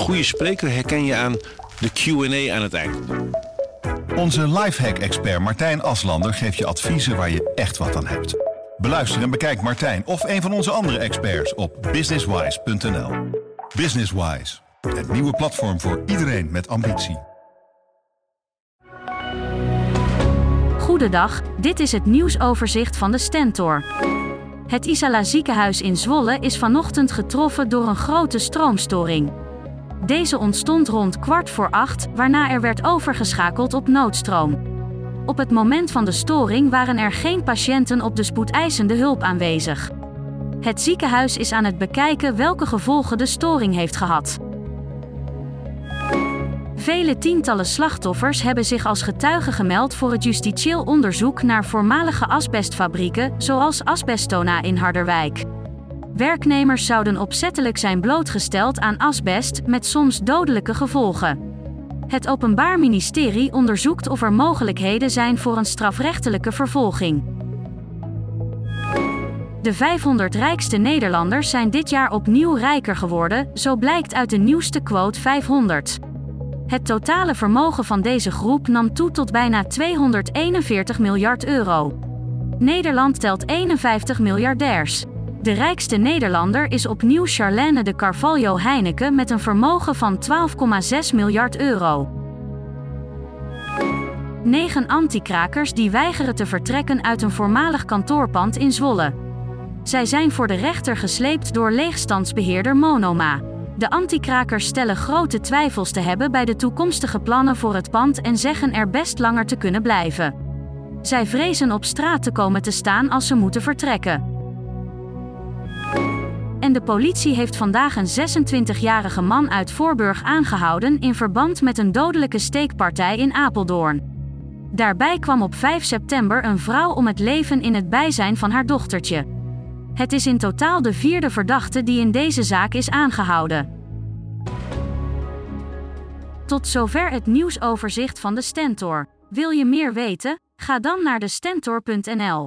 goede spreker herken je aan de QA aan het eind. Onze lifehack-expert Martijn Aslander geeft je adviezen waar je echt wat aan hebt. Beluister en bekijk Martijn of een van onze andere experts op businesswise.nl. Businesswise, het nieuwe platform voor iedereen met ambitie. Goedendag, dit is het nieuwsoverzicht van de Stentor. Het Isala ziekenhuis in Zwolle is vanochtend getroffen door een grote stroomstoring. Deze ontstond rond kwart voor acht, waarna er werd overgeschakeld op noodstroom. Op het moment van de storing waren er geen patiënten op de spoedeisende hulp aanwezig. Het ziekenhuis is aan het bekijken welke gevolgen de storing heeft gehad. Vele tientallen slachtoffers hebben zich als getuigen gemeld voor het justitieel onderzoek naar voormalige asbestfabrieken, zoals Asbestona in Harderwijk. Werknemers zouden opzettelijk zijn blootgesteld aan asbest met soms dodelijke gevolgen. Het Openbaar Ministerie onderzoekt of er mogelijkheden zijn voor een strafrechtelijke vervolging. De 500 rijkste Nederlanders zijn dit jaar opnieuw rijker geworden, zo blijkt uit de nieuwste quote 500. Het totale vermogen van deze groep nam toe tot bijna 241 miljard euro. Nederland telt 51 miljardairs. De rijkste Nederlander is opnieuw Charlène de Carvalho Heineken met een vermogen van 12,6 miljard euro. Negen antikrakers die weigeren te vertrekken uit een voormalig kantoorpand in Zwolle. Zij zijn voor de rechter gesleept door leegstandsbeheerder Monoma. De antikrakers stellen grote twijfels te hebben bij de toekomstige plannen voor het pand en zeggen er best langer te kunnen blijven. Zij vrezen op straat te komen te staan als ze moeten vertrekken. En de politie heeft vandaag een 26-jarige man uit Voorburg aangehouden in verband met een dodelijke steekpartij in Apeldoorn. Daarbij kwam op 5 september een vrouw om het leven in het bijzijn van haar dochtertje. Het is in totaal de vierde verdachte die in deze zaak is aangehouden. Tot zover het nieuwsoverzicht van de Stentor. Wil je meer weten? Ga dan naar de stentor.nl.